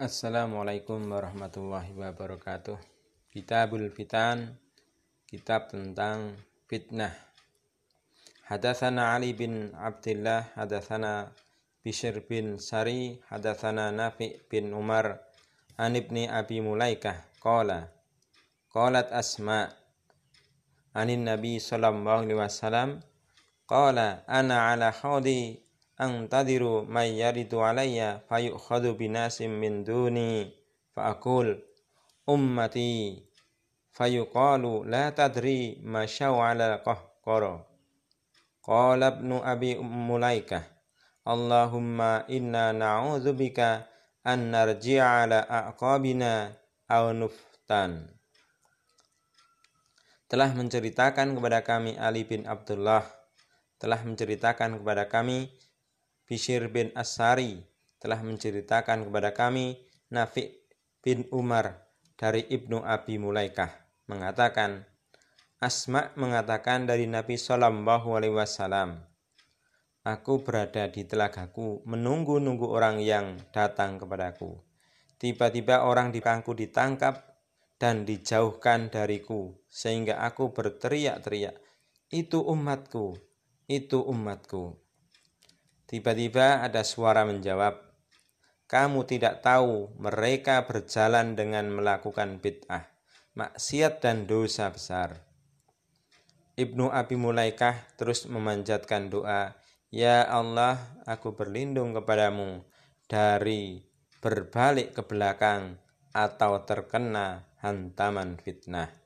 Assalamualaikum warahmatullahi wabarakatuh. Kitabul Fitan, kitab tentang fitnah. Hadatsana Ali bin Abdullah, hadatsana Bishr bin Sari, hadatsana Nafi bin Umar, an ibni Abi Mulaikah, qala qalat Asma anin Nabi sallallahu alaihi wasallam qala ana ala khawdi antadiru may yaridu alayya fayukhadu binasim min duni faakul ummati fayuqalu la tadri ma syawala qahqara. Qala ibnu abi mulaikah Allahumma inna na'udzubika an narji'a ala aqabina aw nuftan. Telah menceritakan kepada kami Ali bin Abdullah telah menceritakan kepada kami Bishir bin Asari telah menceritakan kepada kami Nafi bin Umar dari Ibnu Abi Mulaikah mengatakan Asma mengatakan dari Nabi Shallallahu Alaihi Wasallam Aku berada di telagaku menunggu-nunggu orang yang datang kepadaku. Tiba-tiba orang di pangku ditangkap dan dijauhkan dariku sehingga aku berteriak-teriak, "Itu umatku, itu umatku." Tiba-tiba ada suara menjawab, "Kamu tidak tahu mereka berjalan dengan melakukan bid'ah, maksiat dan dosa besar." Ibnu Abi Mulaikah terus memanjatkan doa, "Ya Allah, aku berlindung kepadamu dari berbalik ke belakang atau terkena hantaman fitnah."